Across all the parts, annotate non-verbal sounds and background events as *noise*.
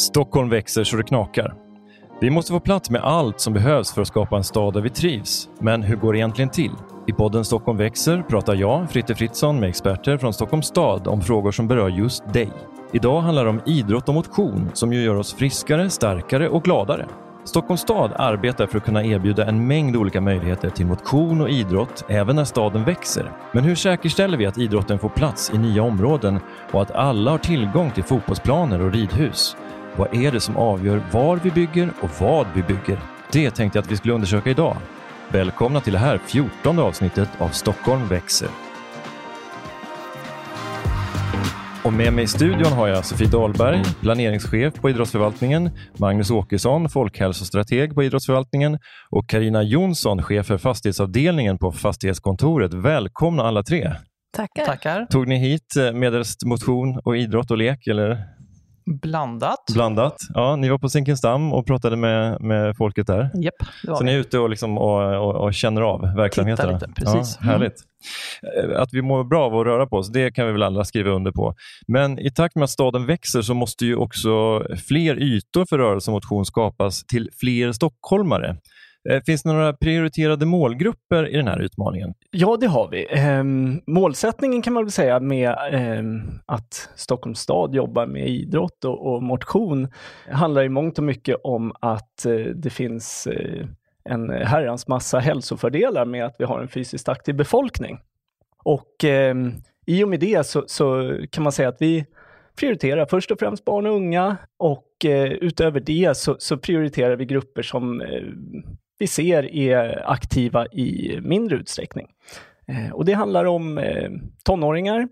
Stockholm växer så det knakar. Vi måste få plats med allt som behövs för att skapa en stad där vi trivs. Men hur går det egentligen till? I podden Stockholm växer pratar jag, Fritte Fritzson, med experter från Stockholms stad om frågor som berör just dig. Idag handlar det om idrott och motion som ju gör oss friskare, starkare och gladare. Stockholms stad arbetar för att kunna erbjuda en mängd olika möjligheter till motion och idrott även när staden växer. Men hur säkerställer vi att idrotten får plats i nya områden och att alla har tillgång till fotbollsplaner och ridhus? Vad är det som avgör var vi bygger och vad vi bygger? Det tänkte jag att vi skulle undersöka idag. Välkomna till det här fjortonde avsnittet av Stockholm växer. Och med mig i studion har jag Sofie Dahlberg, planeringschef på idrottsförvaltningen, Magnus Åkesson, folkhälsostrateg på idrottsförvaltningen och Karina Jonsson, chef för fastighetsavdelningen på fastighetskontoret. Välkomna alla tre! Tackar. Tackar. Tog ni hit eh, medelst motion och idrott och lek? Eller? Blandat. Blandat. Ja, ni var på Zinkensdamm och pratade med, med folket där. Var Så ni är ute och, liksom och, och, och känner av verksamheterna? lite, precis. Ja, härligt. Eh, Att vi mår bra av att röra på oss, det kan vi väl alla skriva under på. Men i takt med att staden växer så måste ju också fler ytor för rörelse och motion skapas till fler stockholmare. Eh, finns det några prioriterade målgrupper i den här utmaningen? Ja, det har vi. Ehm, målsättningen kan man väl säga med ehm, att Stockholms stad jobbar med idrott och, och motion handlar i mångt och mycket om att eh, det finns eh, en herrans massa hälsofördelar med att vi har en fysiskt aktiv befolkning. Och ehm, i och med det så, så kan man säga att vi prioriterar först och främst barn och unga och eh, utöver det så, så prioriterar vi grupper som eh, vi ser är aktiva i mindre utsträckning. Eh, och det handlar om eh, tonåringar,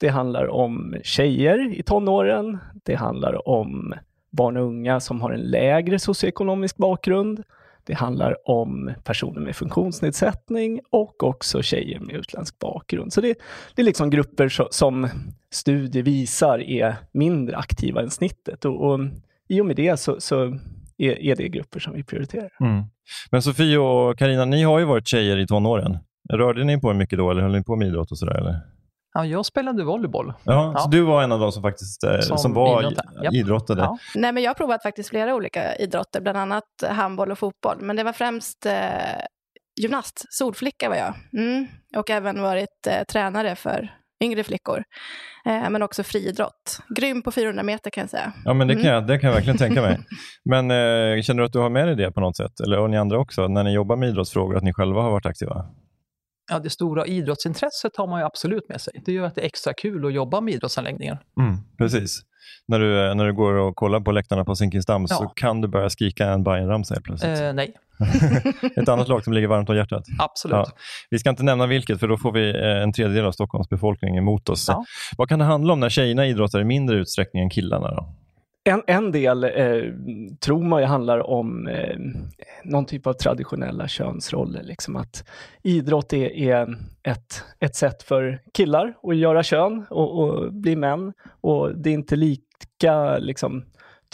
det handlar om tjejer i tonåren, det handlar om barn och unga som har en lägre socioekonomisk bakgrund, det handlar om personer med funktionsnedsättning och också tjejer med utländsk bakgrund. Så det, det är liksom grupper som studier visar är mindre aktiva än snittet och, och i och med det så, så är, är det grupper som vi prioriterar. Men Sofie och Karina, ni har ju varit tjejer i tonåren. Rörde ni på er mycket då eller höll ni på med idrott och sådär? Eller? Ja, jag spelade volleyboll. Ja, Ja. Så du var en av dem som faktiskt eh, som, Som var idrottade. Idrottade? Ja. Nej, men jag har provat faktiskt flera olika idrotter, bland annat handboll och fotboll. Men det var främst eh, gymnast, solflicka var jag. Mm. Och även varit eh, tränare för yngre flickor. Eh, men också friidrott. Grym på 400 meter kan jag säga. Ja, men det kan, Mm. jag, det kan jag verkligen tänka mig. *laughs* Men eh, känner du att du har med dig det på något sätt? Eller och ni andra också, när ni jobbar med idrottsfrågor, att ni själva har varit aktiva? Ja, det stora idrottsintresset har man ju absolut med sig. Det gör att det är extra kul att jobba med idrottsanläggningar. Precis. När du, när du går och kollar på läktarna på Zinkensdamm så Ja. kan du börja skrika en Bajenramsa helt plötsligt. Eh, nej, *laughs* Ett annat lag som ligger varmt om hjärtat. absolut. Ja. Vi ska inte nämna vilket, för då får vi eh, en tredjedel av Stockholms befolkning emot oss. Ja. Vad kan det handla om när tjejerna idrottar i mindre utsträckning än killarna? Då? En, en del eh, tror man ju handlar om eh, någon typ av traditionella könsroller. Liksom att idrott är, är ett, ett sätt för killar att göra kön och, och bli män. Och det är inte lika liksom,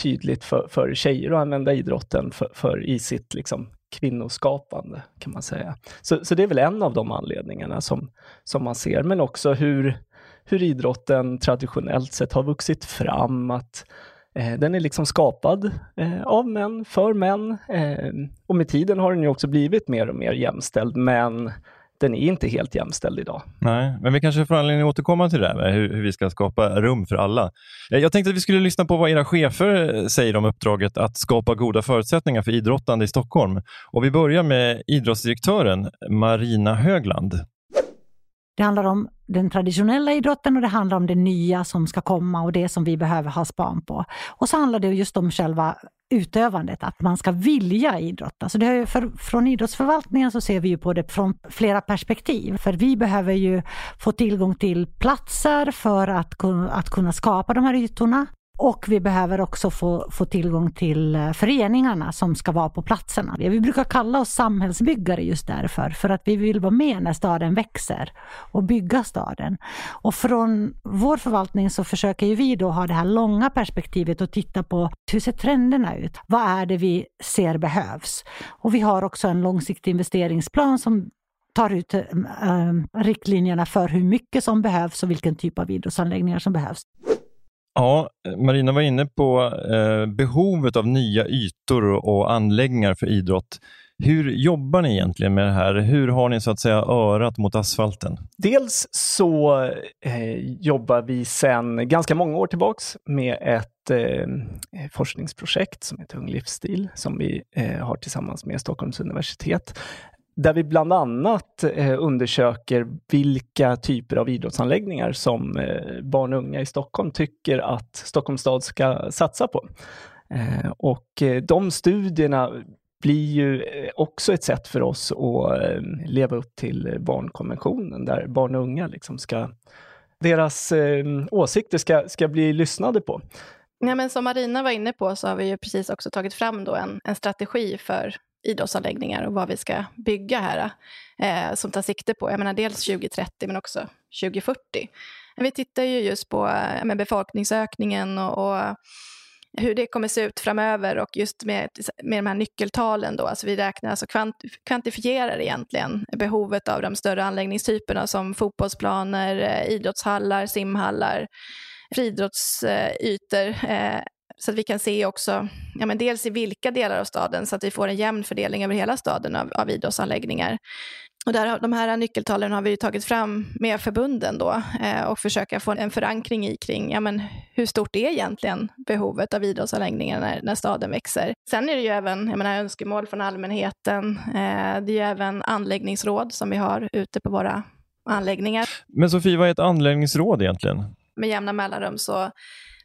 tydligt för, för tjejer att använda idrotten för, för i sitt liksom, kvinnoskapande, kan man säga. Så, så det är väl en av de anledningarna som, som man ser, men också hur, hur idrotten traditionellt sett har vuxit fram. att Eh, den är liksom skapad eh, av män, för män. Eh, och med tiden har den ju också blivit mer och mer jämställd, men den är inte helt jämställd idag. Nej, men vi kanske får anledning att återkomma till det här med hur, hur vi ska skapa rum för alla. Jag tänkte att vi skulle lyssna på vad era chefer säger om uppdraget att skapa goda förutsättningar för idrottande i Stockholm. Och vi börjar med idrottsdirektören Marina Högland. Det handlar om den traditionella idrotten och det handlar om det nya som ska komma och det som vi behöver ha span på. Och så handlar det just om själva utövandet, att man ska vilja idrotta. Så det ju för, från idrottsförvaltningen så ser vi ju på det från flera perspektiv. För vi behöver ju få tillgång till platser för att att kunna skapa de här ytorna. Och vi behöver också få, få tillgång till eh, föreningarna som ska vara på platserna. Vi brukar kalla oss samhällsbyggare just därför, för att vi vill vara med när staden växer och bygga staden. Och från vår förvaltning så försöker ju vi då ha det här långa perspektivet och titta på hur ser trenderna ut? Vad är det vi ser behövs? Och vi har också en långsiktig investeringsplan som tar ut äh, riktlinjerna för hur mycket som behövs och vilken typ av idrottsanläggningar som behövs. Ja, Marina var inne på eh, behovet av nya ytor och anläggningar för idrott. Hur jobbar ni egentligen med det här? Hur har ni så att säga örat mot asfalten? Dels så eh, jobbar vi sedan ganska många år tillbaks med ett eh, forskningsprojekt som heter Ung livsstil som vi eh, har tillsammans med Stockholms universitet där vi bland annat eh, undersöker vilka typer av idrottsanläggningar som eh, barn och unga i Stockholm tycker att Stockholms stad ska satsa på. Eh, och de studierna blir ju också ett sätt för oss att leva upp till barnkonventionen där barn och unga liksom ska, deras åsikter ska, ska bli lyssnade på. Ja, men som Marina var inne på så har vi ju precis också tagit fram då en, en strategi för idrottsanläggningar och vad vi ska bygga här eh, som tar sikte på, jag menar dels 2030 men också 2040. Vi tittar ju just på eh, befolkningsökningen och, och, hur det kommer se ut framöver och just med, med de här nyckeltalen då, alltså vi räknar, alltså kvant, kvantifierar egentligen behovet av de större anläggningstyperna som fotbollsplaner, eh, idrottshallar, simhallar, friidrottsytor, eh, så att vi kan se också, ja, men dels i vilka delar av staden, så att vi får en jämn fördelning över hela staden av, av idrottsanläggningar. Och där, de här nyckeltalen har vi tagit fram med förbunden då eh, och försöka få en förankring i kring ja, men hur stort är egentligen behovet av idrottsanläggningar när, när staden växer. Sen är det ju även jag menar, önskemål från allmänheten. Eh, det är ju även anläggningsråd som vi har ute på våra anläggningar. Men Sofie, vad är ett anläggningsråd egentligen? Med jämna mellanrum så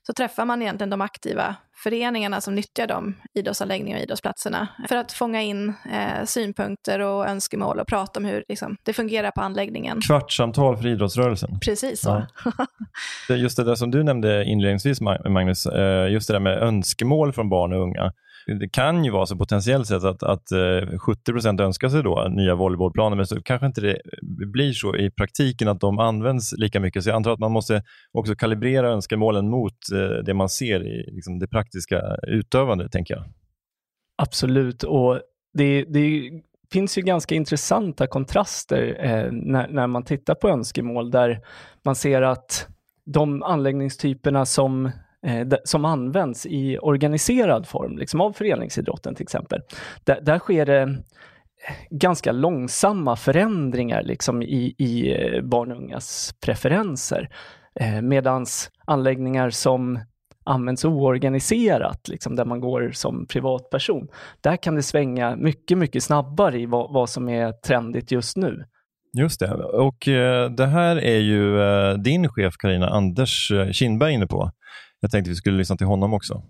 så träffar man egentligen de aktiva föreningarna som nyttjar de idrottsanläggningarna och idrottsplatserna för att fånga in eh, synpunkter och önskemål och prata om hur liksom, det fungerar på anläggningen. Kvartssamtal för idrottsrörelsen. Precis så. Ja. *laughs* just det där som du nämnde inledningsvis, Magnus, eh, just det där med önskemål från barn och unga det kan ju vara så potentiellt sett att, att eh, 70 procent önskar sig då nya volleybollplaner, men så kanske inte det blir så i praktiken att de används lika mycket. Så jag antar att man måste också kalibrera önskemålen mot eh, det man ser i liksom det praktiska utövandet, tänker jag. Absolut, och det, det finns ju ganska intressanta kontraster eh, när, när man tittar på önskemål där man ser att de anläggningstyperna som Eh, som används i organiserad form, liksom av föreningsidrotten till exempel. Där, där sker det eh, ganska långsamma förändringar liksom i, i eh, barn och ungas preferenser. medan anläggningar som används oorganiserat, liksom där man går som privatperson, där kan det svänga mycket, mycket snabbare i vad, vad som är trendigt just nu. Just det, och det här är ju din chef Karina Anders Kindberg inne på. Jag tänkte vi skulle lyssna till honom också.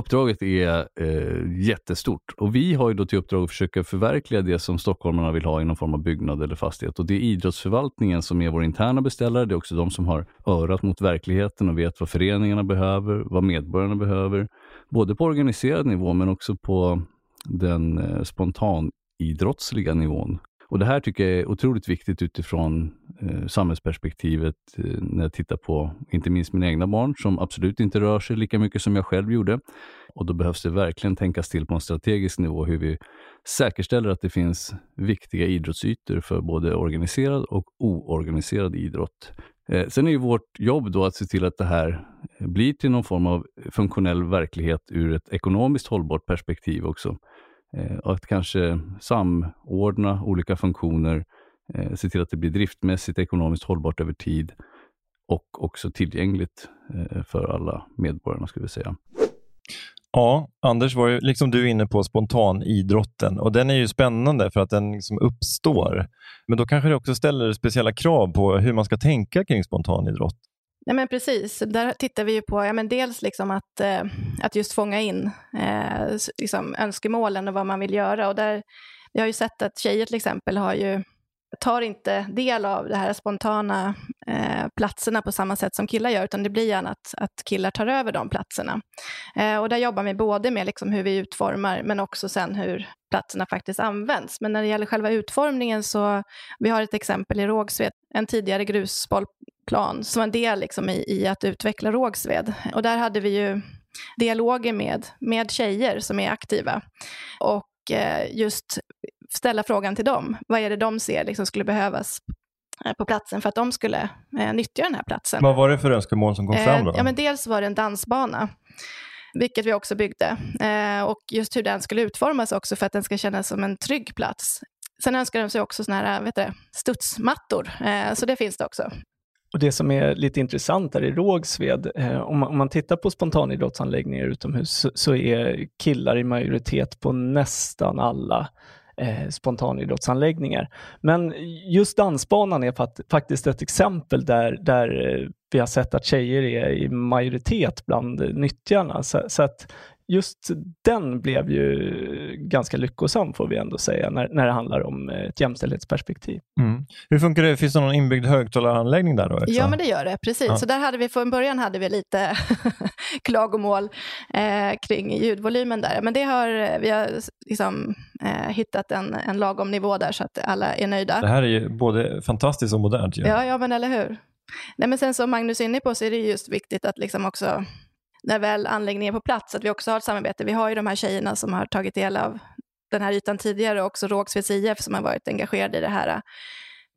Uppdraget är eh, jättestort och vi har ju då till uppdrag att försöka förverkliga det som stockholmarna vill ha i någon form av byggnad eller fastighet. Och det är idrottsförvaltningen som är vår interna beställare. Det är också de som har örat mot verkligheten och vet vad föreningarna behöver, vad medborgarna behöver. Både på organiserad nivå men också på den eh, spontanidrottsliga nivån. Och Det här tycker jag är otroligt viktigt utifrån eh, samhällsperspektivet eh, när jag tittar på inte minst mina egna barn som absolut inte rör sig lika mycket som jag själv gjorde. Och Då behövs det verkligen tänkas till på en strategisk nivå hur vi säkerställer att det finns viktiga idrottsytor för både organiserad och oorganiserad idrott. Eh, sen är ju vårt jobb då att se till att det här blir till någon form av funktionell verklighet ur ett ekonomiskt hållbart perspektiv också. Eh, att kanske samordna olika funktioner, eh, se till att det blir driftmässigt ekonomiskt hållbart över tid och också tillgängligt eh, för alla medborgarna, skulle vi säga. Ja, Anders var ju liksom du inne på spontanidrotten och den är ju spännande för att den liksom uppstår. Men då kanske det också ställer speciella krav på hur man ska tänka kring spontanidrott. Nej, men precis, där tittar vi ju på ja, men dels liksom att, eh, att just fånga in eh, liksom önskemålen och vad man vill göra. Och där, vi har ju sett att tjejer till exempel har ju, tar inte del av de här spontana eh, platserna på samma sätt som killar gör, utan det blir gärna att, att killar tar över de platserna. Eh, och där jobbar vi både med liksom hur vi utformar, men också sen hur platserna faktiskt används. Men när det gäller själva utformningen så, vi har ett exempel i Rågsved, en tidigare grusboll plan som en del liksom i, i att utveckla Rågsved. Och där hade vi ju dialoger med, med tjejer som är aktiva. Och eh, just ställa frågan till dem. Vad är det de ser liksom skulle behövas eh, på platsen för att de skulle eh, nyttja den här platsen. Vad var det för önskemål som kom fram då? Eh, ja, men dels var det en dansbana, vilket vi också byggde. Eh, och just hur den skulle utformas också för att den ska kännas som en trygg plats. Sen önskar de sig också såna här vet du, studsmattor, eh, så det finns det också. Och Det som är lite intressant här i Rågsved, eh, om, man, om man tittar på spontanidrottsanläggningar utomhus så, så är killar i majoritet på nästan alla eh, spontanidrottsanläggningar. Men just dansbanan är fat, faktiskt ett exempel där, där eh, vi har sett att tjejer är i majoritet bland nyttjarna. Så, så att just den blev ju ganska lyckosam får vi ändå säga när, när det handlar om ett jämställdhetsperspektiv. Mm. Hur funkar det? Finns det någon inbyggd högtalaranläggning där då? Också? Ja, men det gör det. Precis. Ja. Så där hade vi från början hade vi lite *laughs* klagomål eh, kring ljudvolymen där. Men det har, vi har liksom, eh, hittat en, en lagom nivå där så att alla är nöjda. Det här är ju både fantastiskt och modernt. Ju. Ja, ja, men eller hur. Nej, men sen som Magnus är inne på så är det just viktigt att liksom också när väl anläggningen är på plats, att vi också har ett samarbete. Vi har ju de här tjejerna som har tagit del av den här ytan tidigare, och också Rågsveds IF som har varit engagerade i det här.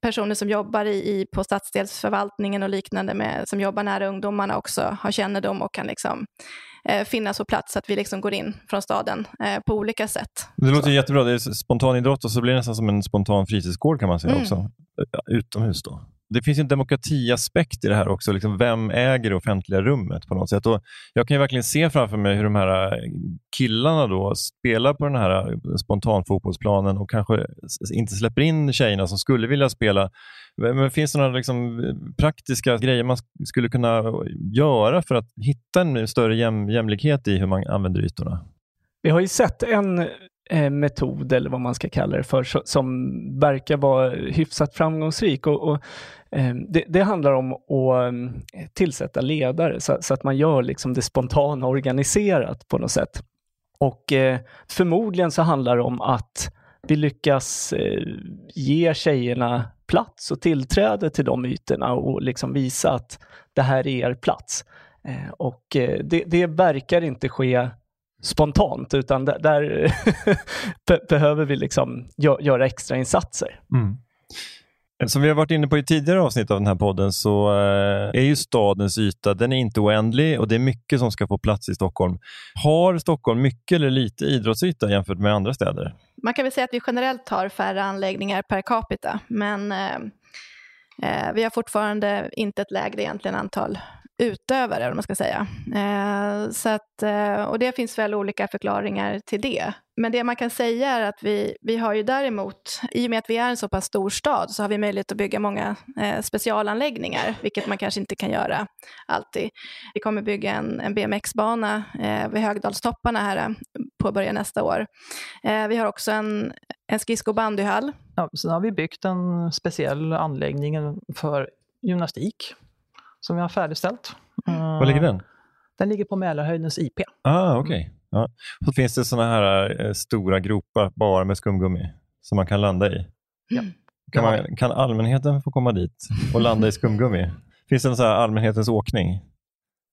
Personer som jobbar i, i, på stadsdelsförvaltningen och liknande, med, som jobbar nära ungdomarna också, har kännedom och kan liksom, eh, finnas på plats, så att vi liksom går in från staden eh, på olika sätt. Det låter så. jättebra. Det är spontan idrott och så blir det nästan som en spontan fritidsgård kan man säga mm. också, utomhus då det finns en demokratiaspekt i det här också. Liksom vem äger det offentliga rummet på något sätt? Och jag kan ju verkligen se framför mig hur de här eh, killarna då spelar på den här eh, spontanfotbollsplanen och kanske inte släpper in tjejerna som skulle vilja spela. Men finns det några liksom eh, praktiska grejer man skulle kunna göra för att hitta en större jäm, jämlikhet i hur man använder ytorna? Vi har ju sett en Eh, metod, eller vad man ska kalla det för, som verkar vara hyfsat framgångsrik. Och, och eh, det, det, handlar om att mm, tillsätta ledare så, så, att man gör liksom det spontana organiserat på något sätt. Och eh, förmodligen så handlar det om att vi lyckas ge tjejerna plats och tillträde till de ytorna och liksom visa att det här är er plats. Och det, det verkar inte ske spontant, utan där, där *laughs* behöver vi liksom gö göra extra insatser. Mm. Som vi har varit inne på i tidigare avsnitt av den här podden så eh, är ju stadens yta den är inte oändlig och det är mycket som ska få plats i Stockholm. Har Stockholm mycket eller lite idrottsyta jämfört med andra städer? Man kan väl säga att vi generellt har färre anläggningar per capita, men eh, eh vi har fortfarande inte ett lägre egentligen antal utövare, eller man ska säga. Eh, så att, eh, och det finns väl olika förklaringar till det. Men det man kan säga är att vi, vi har ju däremot, i och med att vi är en så pass stor stad, så har vi möjlighet att bygga många eh, specialanläggningar, vilket man kanske inte kan göra alltid. Vi kommer bygga en, en BMX-bana eh, vid Högdalstopparna här, eh, påbörja nästa år. Eh, vi har också en, en skridsko och bandyhall. Ja, sen har vi byggt en speciell anläggning för gymnastik som vi har färdigställt. Var ligger den? Den ligger på Mälarhöjdens IP. Ah, Okej. Okay. Ja. Så finns det sådana här eh, stora gropar bara med skumgummi som man kan landa i? Ja. Kan, man, kan allmänheten få komma dit och landa i skumgummi? Finns det en här allmänhetens åkning?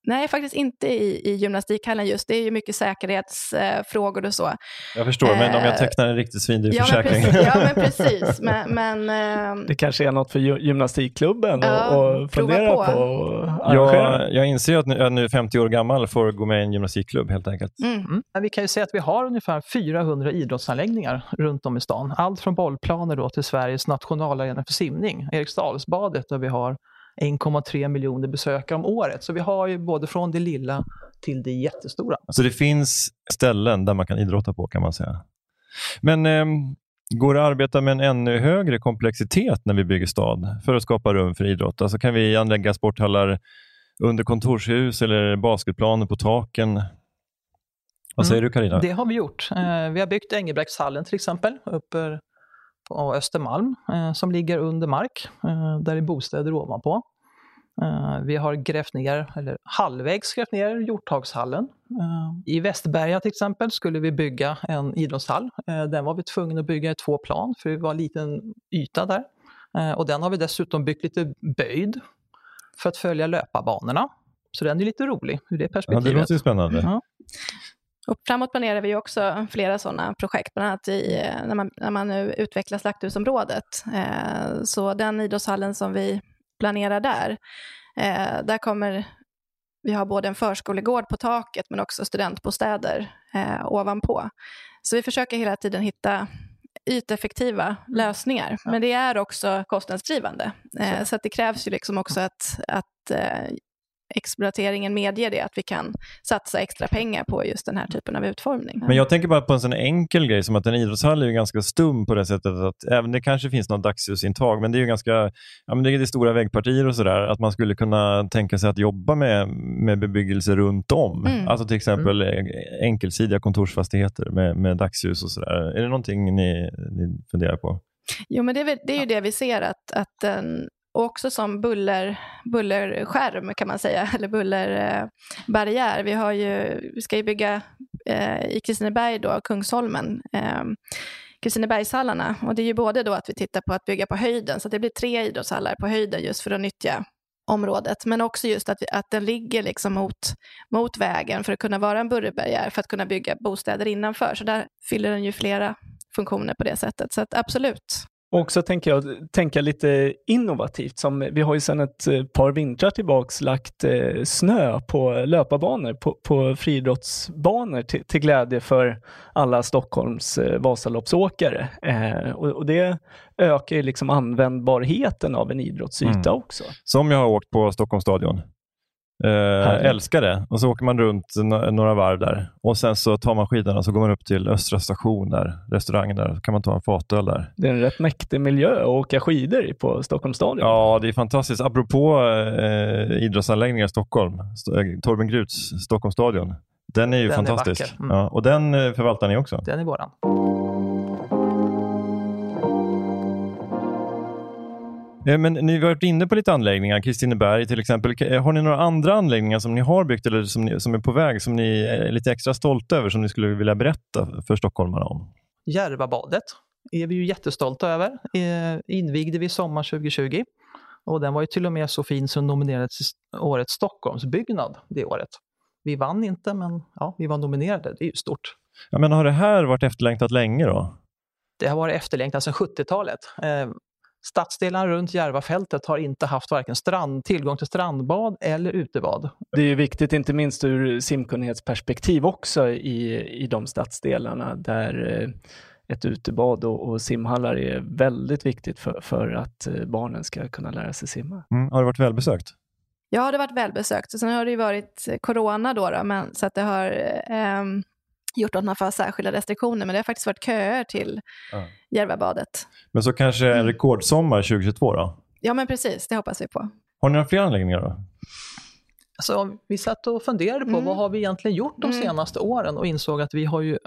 Nej, faktiskt inte i, i gymnastikhallen just. Det är ju mycket säkerhetsfrågor och så. Jag förstår, men om jag eh, tecknar en riktigt svindyr ja, försäkring. Men ja, men *laughs* precis. Men, men, ehm, det kanske är något för gymnastikklubben ja, att fundera på. på jag, jag inser att jag nu är 50 år gammal får gå med i en gymnastikklubb helt enkelt. Mm. Mm. Vi kan ju säga att vi har ungefär 400 idrottsanläggningar runt om i stan. Allt från bollplaner då till Sveriges nationalarena för simning, Eriksdalsbadet, där vi har 1,3 miljoner besökare om året. Så vi har ju både från det lilla till det jättestora. Så det finns ställen där man kan idrotta på kan man säga. Men eh, går det att arbeta med en ännu högre komplexitet när vi bygger stad för att skapa rum för idrott? Alltså kan vi anlägga sporthallar under kontorshus eller basketplaner på taken? Vad säger mm, du Karina? Det har vi gjort. Eh, vi har byggt Engelbrektshallen till exempel uppe på Östermalm eh, som ligger under mark. Eh, där är bostäder ovanpå. Eh, vi har grävt ner, eller halvvägs grävt ner Hjorthagshallen. I Västberga till exempel skulle vi bygga en idrottshall. Den var vi tvungna att bygga i två plan för det var en liten yta där. Och den har vi dessutom byggt lite böjd för att följa löparbanorna. Så den är lite rolig ur det perspektivet. Ja, det låter spännande. Ja. Och framåt planerar vi också flera sådana projekt, bland annat i, eh, när, man, när man nu utvecklar slakthusområdet. Eh, så den idrottshallen som vi planerar där, eh, där kommer vi ha både en förskolegård på taket men också studentbostäder eh, ovanpå. Så vi försöker hela tiden hitta yteffektiva lösningar. Men det är också kostnadsdrivande. Eh, så att det krävs ju liksom också att, att eh, exploateringen medger det, att vi kan satsa extra pengar på just den här typen av utformning. Men jag tänker bara på en sån enkel grej som att en idrottshall är ju ganska stum på det sättet att även det kanske finns något dagsljusintag, men det är ju ganska, ja men det är stora väggpartier och sådär, att man skulle kunna tänka sig att jobba med, med bebyggelse runt om. Mm. Alltså till exempel mm. enkelsidiga kontorsfastigheter med, med dagsljus och sådär. Är det någonting ni, ni funderar på? Jo, men det är, det är ju det vi ser att, att en och också som buller, bullerskärm kan man säga, *laughs* eller bullerbarriär. Vi, har ju, vi ska ju bygga eh, i Kristineberg, då, Kungsholmen, eh, Kristinebergshallarna. Och det är ju både då att vi tittar på att bygga på höjden, så det blir tre idrottshallar på höjden just för att nyttja området, men också just att, vi, att den ligger liksom mot, mot vägen för att kunna vara en bullerbarriär, för att kunna bygga bostäder innanför. Så där fyller den ju flera funktioner på det sättet. Så att absolut, och också tänker jag tänka lite innovativt. Som, vi har ju sedan ett eh, par vintrar tillbaks lagt eh, snö på löparbanor, på, på friidrottsbanor till, till, glädje för alla Stockholms eh, Vasaloppsåkare. Eh, och, och, det ökar ju liksom användbarheten av en idrottsyta mm. också. Som jag har åkt på Stockholms stadion. Eh, älskar det. Och så åker man runt några varv där och sen så tar man skidorna och så går man upp till Östra station, där, restaurangen där. Så kan man ta en fatöl där. Det är en rätt mäktig miljö att åka skidor i på Stockholms stadion. Ja, det är fantastiskt. Apropå eh, idrottsanläggningar i Stockholm, eh, Torben Gruts Stockholms stadion. Den är ju den fantastisk. Är mm. ja, och den eh, förvaltar ni också? Den är våran. Men ni har varit inne på lite anläggningar, Kristineberg till exempel. Eh, har ni några andra anläggningar som ni har byggt eller som, ni, som är på väg som ni är lite extra stolta över som ni skulle vilja berätta för stockholmarna om? Järvabadet är vi ju jättestolta över. Eh, invigde vi sommar 2020 och den var ju till och med så fin som nominerades till årets Stockholmsbyggnad det året. Vi vann inte, men ja, vi var nominerade. Det är ju stort. Ja, men har det här varit efterlängtat länge då? Det har varit efterlängtat sedan 70-talet. Stadsdelarna runt Järvafältet har inte haft varken strand, tillgång till strandbad eller utebad. Det är viktigt, inte minst ur simkunnighetsperspektiv också i, i de stadsdelarna där eh, ett utebad och, och, simhallar är väldigt viktigt för, för att eh, barnen ska kunna lära sig simma. Mm, har det varit välbesökt? Ja, det har varit välbesökt. Sen har det ju varit corona då, då men, så att det har eh, gjort att man får särskilda restriktioner, men det har faktiskt varit köer till ja. Järvabadet. Men så kanske en mm. rekordsommar 2022 då? Ja, men precis. Det hoppas vi på. Har ni några fler anläggningar då? Alltså, vi satt och funderade på mm. vad har vi egentligen gjort de mm. senaste åren och insåg att vi har ju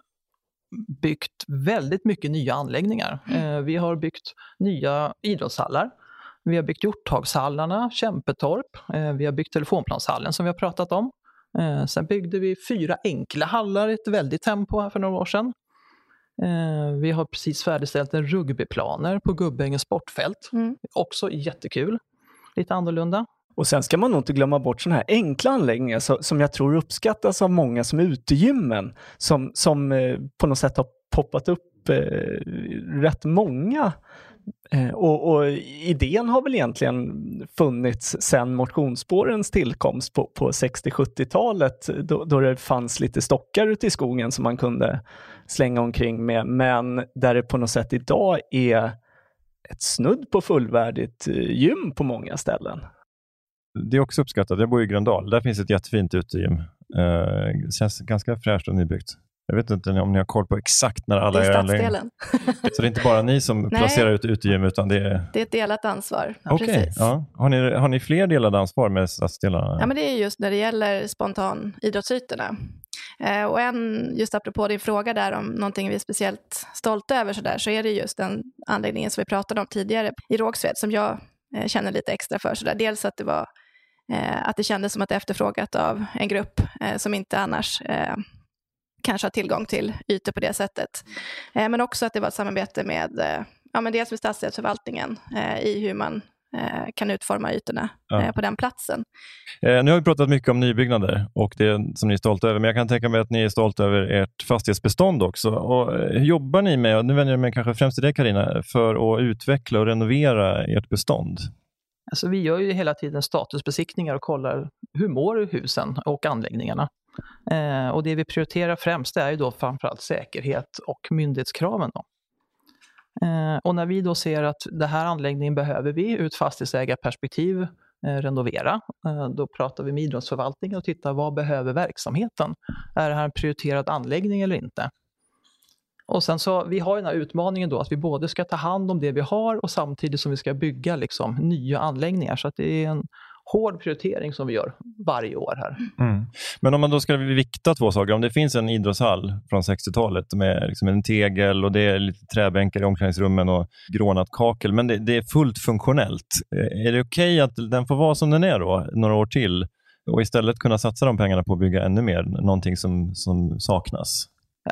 byggt väldigt mycket nya anläggningar. Mm. Eh, vi har byggt nya idrottshallar. Vi har byggt Hjorthagshallarna, Kämpetorp. Eh, vi har byggt Telefonplanshallen som vi har pratat om. Eh, sen byggde vi fyra enkla hallar i ett väldigt tempo här för några år sedan. Eh, vi har precis färdigställt en rugbyplaner på Gubbängens sportfält. Mm. Också jättekul. Lite annorlunda. Och sen ska man nog inte glömma bort sådana här enkla anläggningar så, som jag tror uppskattas av många som utegymmen, som, som eh, på något sätt har poppat upp eh, rätt många Eh, och, och, idén har väl egentligen funnits sedan motionsspårens tillkomst på, på 60-70-talet då, då, det fanns lite stockar ute i skogen som man kunde slänga omkring med, men där det på något sätt idag är ett snudd på fullvärdigt eh, gym på många ställen. Det är också uppskattat. Jag bor i Gröndal. Där finns ett jättefint utegym. Eh, känns ganska fräscht och nybyggt. Jag vet inte om ni har koll på exakt när alla är stadsdelen. Så det är inte bara ni som *laughs* placerar ut utegym utan det är... Det är ett delat ansvar. Okej, okay. ja. har, ni, har ni fler delade ansvar med stadsdelarna? Ja, men det är just när det gäller spontan idrottsytorna. Eh, och en, just apropå din fråga där om någonting vi är speciellt stolta över så, där, så är det just den anläggningen som vi pratade om tidigare i Rågsved som jag eh, känner lite extra för. Så där. Dels att det var eh, att det kändes som att det efterfrågat av en grupp som inte annars kanske ha tillgång till ytor på det sättet. Eh, men också att det var ett samarbete med, eh, ja, men dels med stadsdelsförvaltningen eh, i hur man eh, kan utforma ytorna Ja. eh, på den platsen. Eh, nu har vi pratat mycket om nybyggnader och det som ni är stolta över, men jag kan tänka mig att ni är stolta över ert fastighetsbestånd också. Och, hur jobbar ni med, och nu vänder jag mig kanske främst till dig Karina, för att utveckla och renovera ert bestånd? Alltså, vi gör ju hela tiden statusbesiktningar och kollar hur mår husen och anläggningarna. Eh, och det vi prioriterar främst är ju då framförallt säkerhet och myndighetskraven. Då. Eh, och när vi då ser att den här anläggningen behöver vi ur ett fastighetsägarperspektiv eh, renovera, eh, då pratar vi med idrottsförvaltningen och tittar vad behöver verksamheten? Är det här en prioriterad anläggning eller inte? Och sen så, vi har den här utmaningen då att vi både ska ta hand om det vi har och samtidigt som vi ska bygga liksom nya anläggningar. Så att det är en hård prioritering som vi gör varje år här. Men om man då ska vikta två saker, om det finns en idrottshall från 60-talet med liksom en tegel och det är lite träbänkar i omklädningsrummen och grånat kakel, men det, det är fullt funktionellt. Är det okej att den får vara som den är då, några år till och istället kunna satsa de pengarna på att bygga ännu mer, någonting som, som saknas?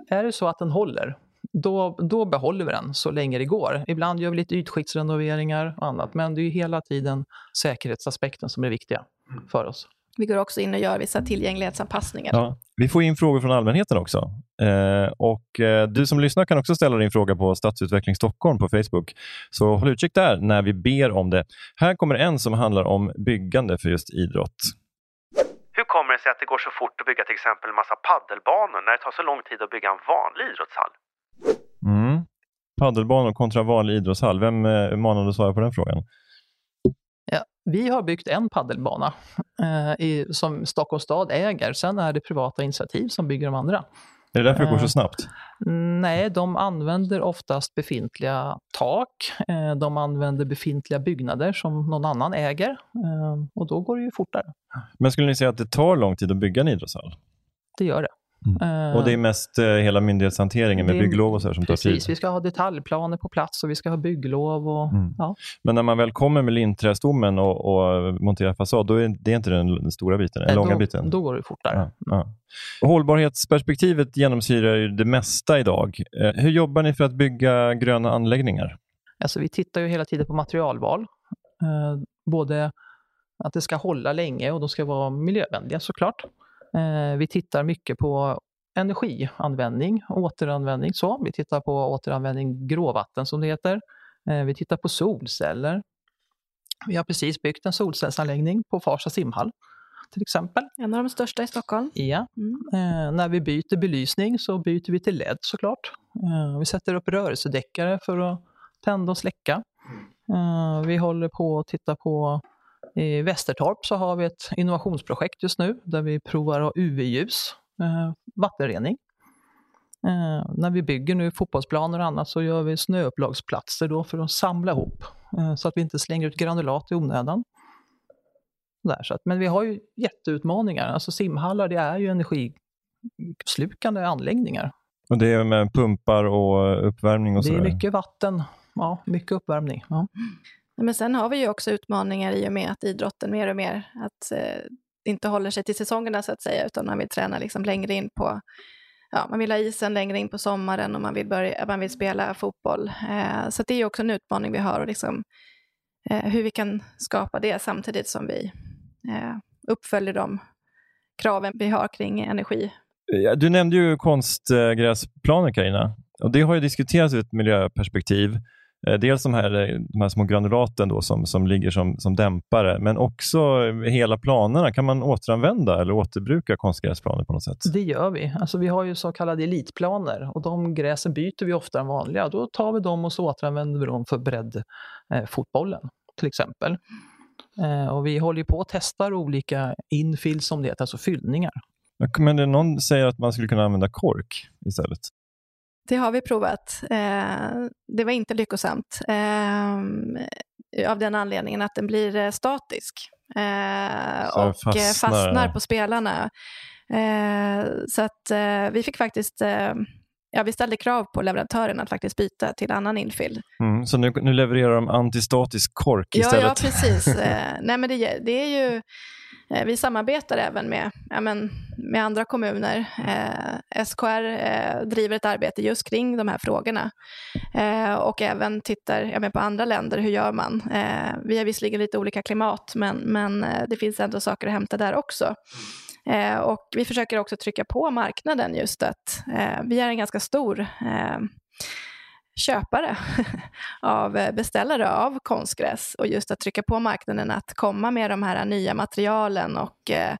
Är det så att den håller, då, då behåller vi den så länge det går. Ibland gör vi lite ytskiktsrenoveringar och annat, men det är ju hela tiden säkerhetsaspekten som är viktiga för oss. Vi går också in och gör vissa tillgänglighetsanpassningar. Ja. Vi får in frågor från allmänheten också. Eh, och eh, Du som lyssnar kan också ställa din fråga på Stadsutveckling Stockholm på Facebook. Så håll utkik där när vi ber om det. Här kommer en som handlar om byggande för just idrott. Hur kommer det sig att det går så fort att bygga till exempel en massa paddelbanor när det tar så lång tid att bygga en vanlig idrottshall? Paddelbanor kontra vanlig idrottshall. Vem eh, manade att svara på den frågan? Ja, vi har byggt en paddelbana eh, i, som Stockholms stad äger. Sen är det privata initiativ som bygger de andra. Är det därför det går så Eh, snabbt? Nej, de använder oftast befintliga tak. Eh, de använder befintliga byggnader som någon annan äger. Eh, och då går det ju fortare. Men skulle ni säga att det tar lång tid att bygga en idrottshall? Det gör det. Eh, Och det är mest eh, hela myndighetshanteringen med det bygglov och så här som tar Precis, tid? vi ska ha detaljplaner på plats och vi ska ha bygglov. Och, Mm. ja. Men när man väl kommer med linträstommen och, och monterar fasad, då är det inte den, stora biten, den långa då, biten? Då går det fortare. Ja, ja. Och Hållbarhetsperspektivet genomsyrar ju det mesta idag. Eh, Hur jobbar ni för att bygga gröna anläggningar? Alltså, vi tittar ju hela tiden på materialval. Eh, både att det ska hålla länge och de ska vara miljövänliga såklart. Eh, vi tittar mycket på energianvändning, återanvändning. Så. Vi tittar på återanvändning gråvatten som det heter. Eh, vi tittar på solceller. Vi har precis byggt en solcellsanläggning på Farsta simhall till exempel. En av de största i Stockholm. Ja. Mm. Eh, när vi byter belysning så byter vi till LED såklart. Eh, vi sätter upp rörelsedäckare för att tända och släcka. Eh, vi håller på att titta på i Västertorp så har vi ett innovationsprojekt just nu där vi provar UV-ljus, eh, vattenrening. Eh, när vi bygger nu fotbollsplaner och annat så gör vi snöupplagsplatser då för att samla ihop eh, så att vi inte slänger ut granulat i onödan. Där, så att, men vi har ju jätteutmaningar. Alltså simhallar det är ju energislukande anläggningar. Och Det är med pumpar och uppvärmning och det är mycket vatten, ja, mycket uppvärmning. Ja. Men sen har vi ju också utmaningar i och med att idrotten mer och mer att, eh, inte håller sig till säsongerna så att säga, utan man vill träna liksom längre in på Ja, man vill ha isen längre in på sommaren och man vill, börja, man vill spela fotboll. Eh, så det är också en utmaning vi har och liksom, eh, hur vi kan skapa det samtidigt som vi eh, uppföljer de kraven vi har kring energi. Ja, Du nämnde ju konstgräsplaner Carina. Och det har ju diskuterats ur ett miljöperspektiv. Eh, Dels de här, eh, de här små granulaten då som, som ligger som, som dämpare, men också hela planerna. Kan man återanvända eller återbruka konstgräsplaner på något sätt? Det gör vi. Alltså vi har ju så kallade elitplaner och de gräsen byter vi ofta än vanliga. Då tar vi dem och så återanvänder vi dem för breddfotbollen till exempel. Eh, och vi håller på att testa olika infills som det heter, alltså fyllningar. Men det någon säger att man skulle kunna använda kork istället. Det har vi provat. Eh, det var inte lyckosamt. Eh, av den anledningen att den blir eh, statisk. Och fastnar- fastnar, på spelarna. Så att vi fick faktiskt, ja vi ställde krav på leverantören att faktiskt byta till annan infill. Mm, så nu, nu levererar de antistatisk kork Ja, istället? ja precis. *laughs* Eh, nej, men det, det är ju, eh, vi samarbetar även med, ja, men, med andra kommuner. Eh, SKR eh, driver ett arbete just kring de här frågorna eh, och även tittar ja, på andra länder, hur gör man? Eh, vi har visserligen lite olika klimat, men, men eh, det finns ändå saker att hämta där också. Eh, och vi försöker också trycka på marknaden just att eh, vi är en ganska stor eh, köpare *laughs* av eh, beställare av konstgräs och just att trycka på marknaden att komma med de här nya materialen och eh,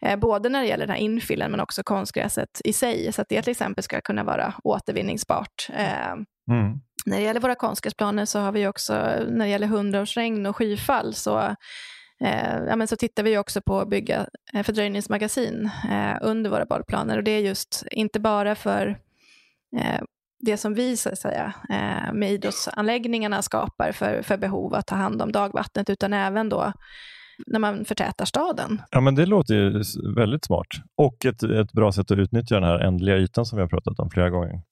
eh, både när det gäller den här infillen men också konstgräset i sig så att det till exempel ska kunna vara återvinningsbart. Eh, mm. När det gäller våra konstgräsplaner så har vi också, när det gäller hundraårsregn och skyfall så eh, ja, men så tittar vi också på att bygga eh, fördröjningsmagasin under våra badplaner och det är just inte bara för det som vi så att säga, eh, med idrottsanläggningarna skapar för, för behov att ta hand om dagvattnet, utan även då när man förtätar staden. Ja, men det låter ju väldigt smart och ett, ett bra sätt att utnyttja den här ändliga ytan som vi har pratat om flera gånger.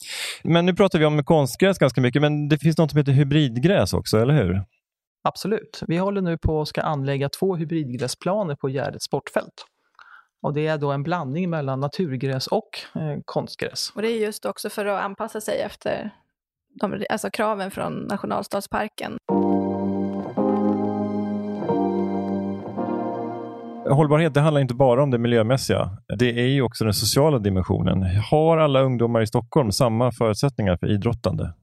Men nu pratar vi om konstgräs ganska mycket, men det finns något som heter hybridgräs också, eller hur? Absolut. Vi håller nu på att ska anlägga två hybridgräsplaner på Gärdet sportfält. Och det är då en blandning mellan naturgräs och eh, konstgräs. Och det är just också för att anpassa sig efter de, alltså kraven från nationalstadsparken. Hållbarhet det handlar inte bara om det miljömässiga. Det är ju också den sociala dimensionen. Har alla ungdomar i Stockholm samma förutsättningar för idrottande?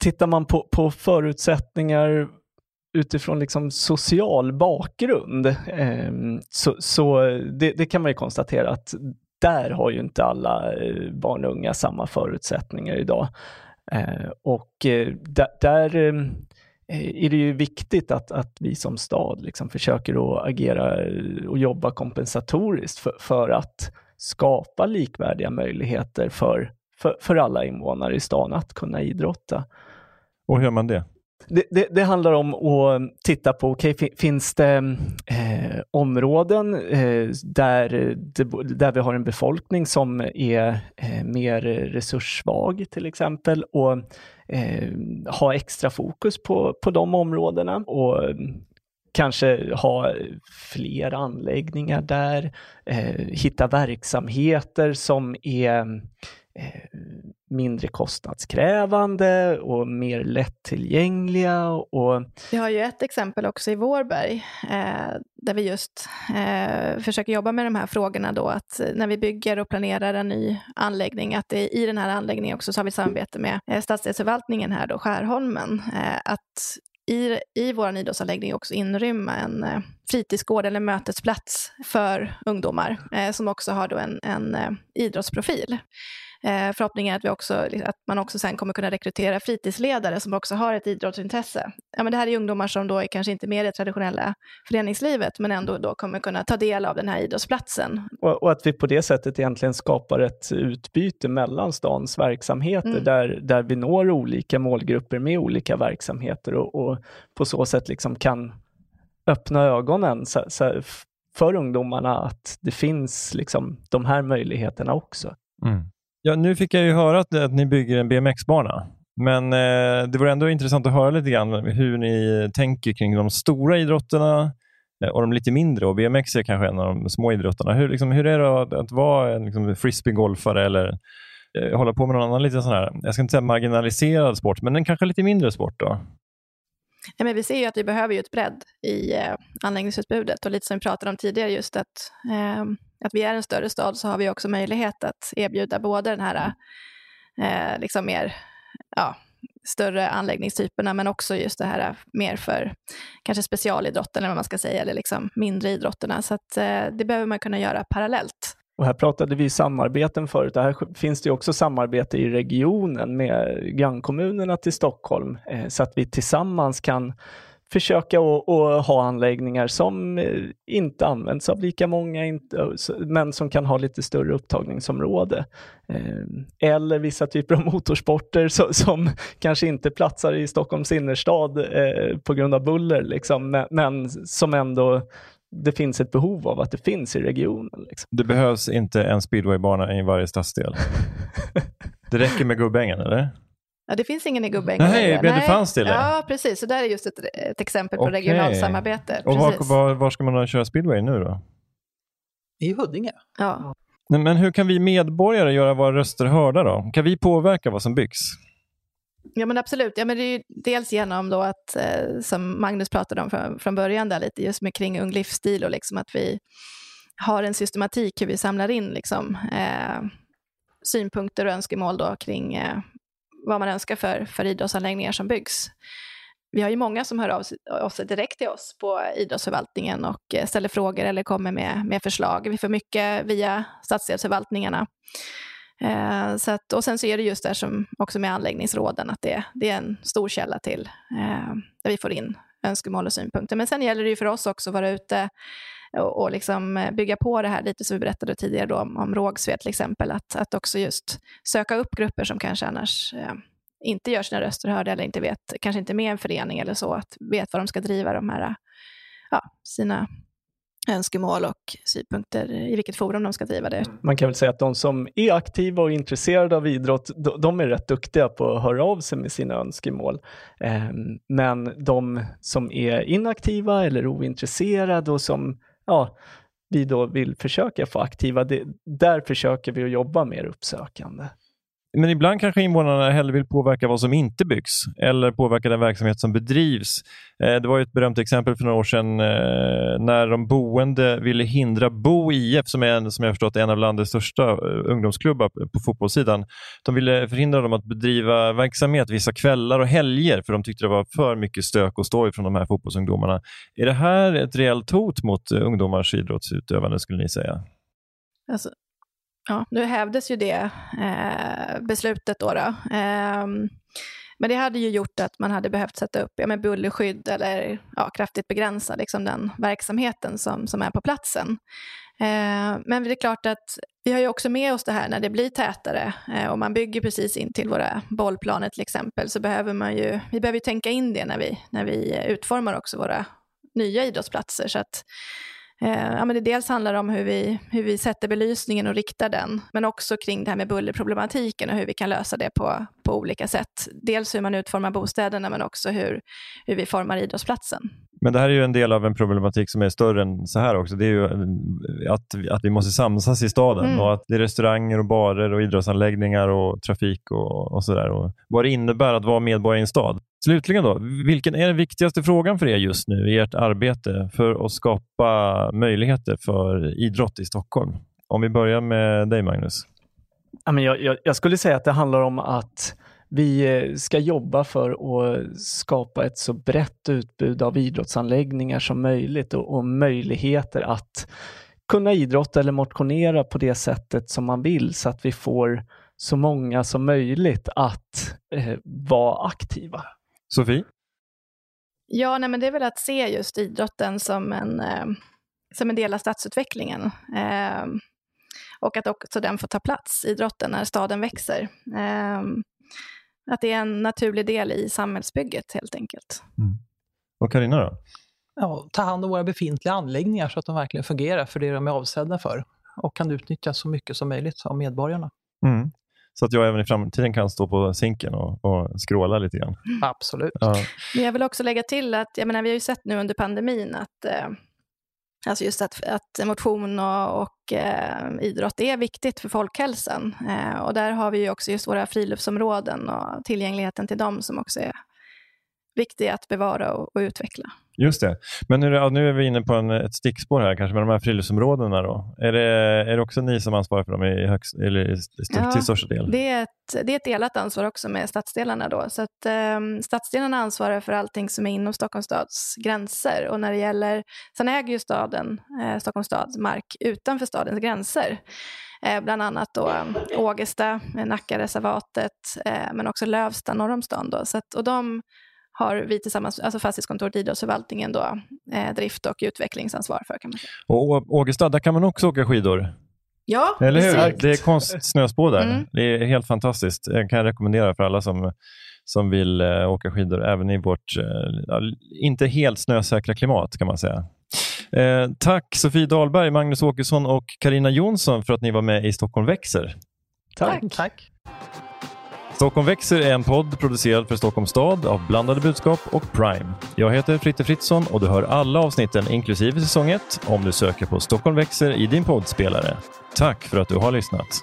Tittar man på, på förutsättningar utifrån liksom social bakgrund eh, så, så det, det, kan man ju konstatera att där har ju inte alla eh, barn och unga samma förutsättningar idag. Eh, och eh, där, där är det ju viktigt att, att vi som stad liksom försöker att agera och jobba kompensatoriskt för, för att skapa likvärdiga möjligheter för, för, för alla invånare i stan att kunna idrotta. Och hur gör man det? Det, det, det, handlar om att titta på, okay, finns det eh, områden eh, där, där vi har en befolkning som är eh, mer resurssvag till exempel och eh, ha extra fokus på, på de områdena och kanske ha fler anläggningar där, eh, hitta verksamheter som är Eh, mindre kostnadskrävande och mer lättillgängliga. Och... Vi har ju ett exempel också i Vårberg eh, där vi just eh, försöker jobba med de här frågorna då att eh, när vi bygger och planerar en ny anläggning att det, i den här anläggningen också så har vi samarbete med eh, stadsdelsförvaltningen här då, Skärholmen, eh, att i, i vår idrottsanläggning också inrymma en eh, fritidsgård eller mötesplats för ungdomar eh, som också har då en, en eh, idrottsprofil. Eh, förhoppningen är att, vi också, att man också sen kommer kunna rekrytera fritidsledare som också har ett idrottsintresse. Ja, men det här är ungdomar som då är kanske inte med i det traditionella föreningslivet men ändå då kommer kunna ta del av den här idrottsplatsen. Och, och att vi på det sättet egentligen skapar ett utbyte mellan stans verksamheter mm. där, där vi når olika målgrupper med olika verksamheter och, och på så sätt liksom kan öppna ögonen så, så, för ungdomarna att det finns liksom de här möjligheterna också. Mm. Ja, nu fick jag ju höra att, att ni bygger en BMX-bana. Men eh, det vore ändå intressant att höra lite grann hur ni tänker kring de stora idrotterna eh, och de lite mindre. Och BMX är kanske en av de små idrotterna. Hur, liksom, hur är det att, att vara en liksom, frisbeegolfare eller eh, hålla på med någon annan lite sån här, jag ska inte säga marginaliserad sport, men en kanske lite mindre sport då? Ja, men vi ser ju att vi behöver ju ett bredd i eh, anläggningsutbudet och lite som vi pratade om tidigare just att eh, att vi är en större stad så har vi också möjlighet att erbjuda både den här eh, liksom mer ja, större anläggningstyperna men också just det här mer för kanske specialidrotten eller vad man ska säga eller liksom mindre idrotterna. Så att, eh, det behöver man kunna göra parallellt. Och här pratade vi samarbeten förut. Här finns det också samarbete i regionen med grannkommunerna till Stockholm eh, så att vi tillsammans kan försöka att ha anläggningar som eh, inte används av lika många, inte, men som kan ha lite större upptagningsområde. Eh, eller vissa typer av motorsporter som, som *laughs* kanske inte platsar i Stockholms innerstad eh, på grund av buller, liksom, men, men som ändå det finns ett behov av att det finns i regionen. Liksom. Det behövs inte en speedwaybana i varje stadsdel? *laughs* det räcker med Gubbängen, eller? Ja, det finns ingen i Gubbängen. Nej, men det fanns det? Ja, precis. Så där är just ett, ett exempel på okay. regionalt samarbete. Och var, var, var, ska man köra speedway nu då? I Huddinge? Ja. Men hur kan vi medborgare göra våra röster hörda då? Kan vi påverka vad som byggs? Ja men absolut. Ja, men det är dels genom då att, eh, som Magnus pratade om från, från början, där lite just med kring ung livsstil och liksom att vi har en systematik hur vi samlar in liksom, eh, synpunkter och önskemål då kring eh, vad man önskar för, för idrottsanläggningar som byggs. Vi har ju många som hör av sig, av sig direkt till oss på idrottsförvaltningen och eh, ställer frågor eller kommer med, med förslag. Vi får mycket via stadsdelsförvaltningarna. Eh, så att, och sen så är det just där som också med anläggningsråden, att det, det är en stor källa till eh, där vi får in önskemål och synpunkter. Men sen gäller det ju för oss också att vara ute och, och liksom eh, bygga på det här lite som vi berättade tidigare då om, om Rågsved till exempel, att, att också just söka upp grupper som kanske annars eh, inte gör sina röster hörda eller inte vet, kanske inte är med i en förening eller så, att vet vad de ska driva de här, ja, sina önskemål och synpunkter i vilket forum de ska driva det. Mm. Man kan väl säga att de som är aktiva och intresserade av idrott, de är rätt duktiga på att höra av sig med sina önskemål. Ehm, men de som är inaktiva eller ointresserade och som ja, vi då vill försöka få aktiva, det, där försöker vi att jobba mer uppsökande. Men ibland kanske invånarna hellre vill påverka vad som inte byggs eller påverka den verksamhet som bedrivs. Eh, det var ett berömt exempel för några år sedan eh, när de boende ville hindra Bo IF, som är en, som jag förstått en av landets största eh, ungdomsklubbar på fotbollssidan. De ville förhindra dem att bedriva verksamhet vissa kvällar och helger för de tyckte det var för mycket stök och stoj från de här fotbollsungdomarna. Är det här ett reellt hot mot ungdomars idrottsutövande skulle ni säga? Alltså, Ja, nu hävdes ju det eh, beslutet då. då. Eh, men det hade ju gjort att man hade behövt sätta upp ja, med bullerskydd eller ja, kraftigt begränsa liksom, den verksamheten som, som är på platsen. Eh, men det är klart att vi har ju också med oss det här när det blir tätare eh, och man bygger precis in till våra bollplaner till exempel så behöver man ju, vi behöver ju tänka in det när vi, när vi utformar också våra nya idrottsplatser. Så att Eh, ja, men det dels handlar om hur vi, hur vi sätter belysningen och riktar den, men också kring det här med bullerproblematiken och hur vi kan lösa det på, på olika sätt. Dels hur man utformar bostäderna, men också hur, hur vi formar idrottsplatsen. Men det här är ju en del av en problematik som är större än så här också. Det är ju att, att vi måste samsas i staden mm. och att det är restauranger och barer och idrottsanläggningar och trafik och, och sådär. Vad det innebär att vara medborgare i en stad. Slutligen då, vilken är den viktigaste frågan för er just nu i ert arbete för att skapa möjligheter för idrott i Stockholm? Om vi börjar med dig Magnus. Jag, jag, jag skulle säga att det handlar om att vi eh, ska jobba för att skapa ett så brett utbud av idrottsanläggningar som möjligt och, och möjligheter att kunna idrotta eller motionera på det sättet som man vill så att vi får så många som möjligt att eh, vara aktiva. Sofie? Ja, nej, men det är väl att se just idrotten som en, eh, som en del av stadsutvecklingen. Eh, och att också den får ta plats, idrotten, när staden växer. Eh, att det är en naturlig del i samhällsbygget helt enkelt. Mm. Och Karina då? Ja, ta hand om våra befintliga anläggningar så att de verkligen fungerar för det de är avsedda för och kan utnyttjas så mycket som möjligt av medborgarna. Mm. Så att jag även i framtiden kan stå på sinken och, och skråla lite grann. Mm. Absolut. Ja. Men jag vill också lägga till att, jag menar, vi har ju sett nu under pandemin att eh, Alltså just att, att motion och, och eh, idrott är viktigt för folkhälsan. Eh, och där har vi ju också just våra friluftsområden och tillgängligheten till dem som också är viktiga att bevara och, och utveckla. Just det. Men nu, ja, nu är vi inne på en, ett stickspår här, kanske med de här friluftsområdena. Då. Är, det, är det också ni som ansvarar för dem i högst, eller i st ja, till största del? Det är, ett, det är ett delat ansvar också med stadsdelarna. Då. Så att, eh, stadsdelarna ansvarar för allting som är inom Stockholms stads gränser. Och när det gäller, sen äger ju staden, eh, Stockholms stad mark utanför stadens gränser. Eh, bland annat då Ågesta, Nackareservatet, eh, men också Lövsta norr om stan. Då. Så att, och de har vi tillsammans, alltså fastighetskontoret idrottsförvaltningen då, eh, drift och utvecklingsansvar för. Kan man säga. Och Ågesta, där kan man också åka skidor? Ja, Eller hur? Precis. Det är konstsnöspår där. Mm. Det är helt fantastiskt. Jag kan rekommendera för alla som, som vill eh, åka skidor, även i vårt eh, inte helt snösäkra klimat kan man säga. Eh, tack Sofie Dahlberg, Magnus Åkesson och Karina Jonsson för att ni var med i Stockholm växer. Tack. tack. Stockholm växer är en podd producerad för Stockholms stad av Blandade budskap och Prime. Jag heter Fritte Fritzson och du hör alla avsnitten inklusive säsong 1 om du söker på Stockholm växer i din poddspelare. Tack för att du har lyssnat.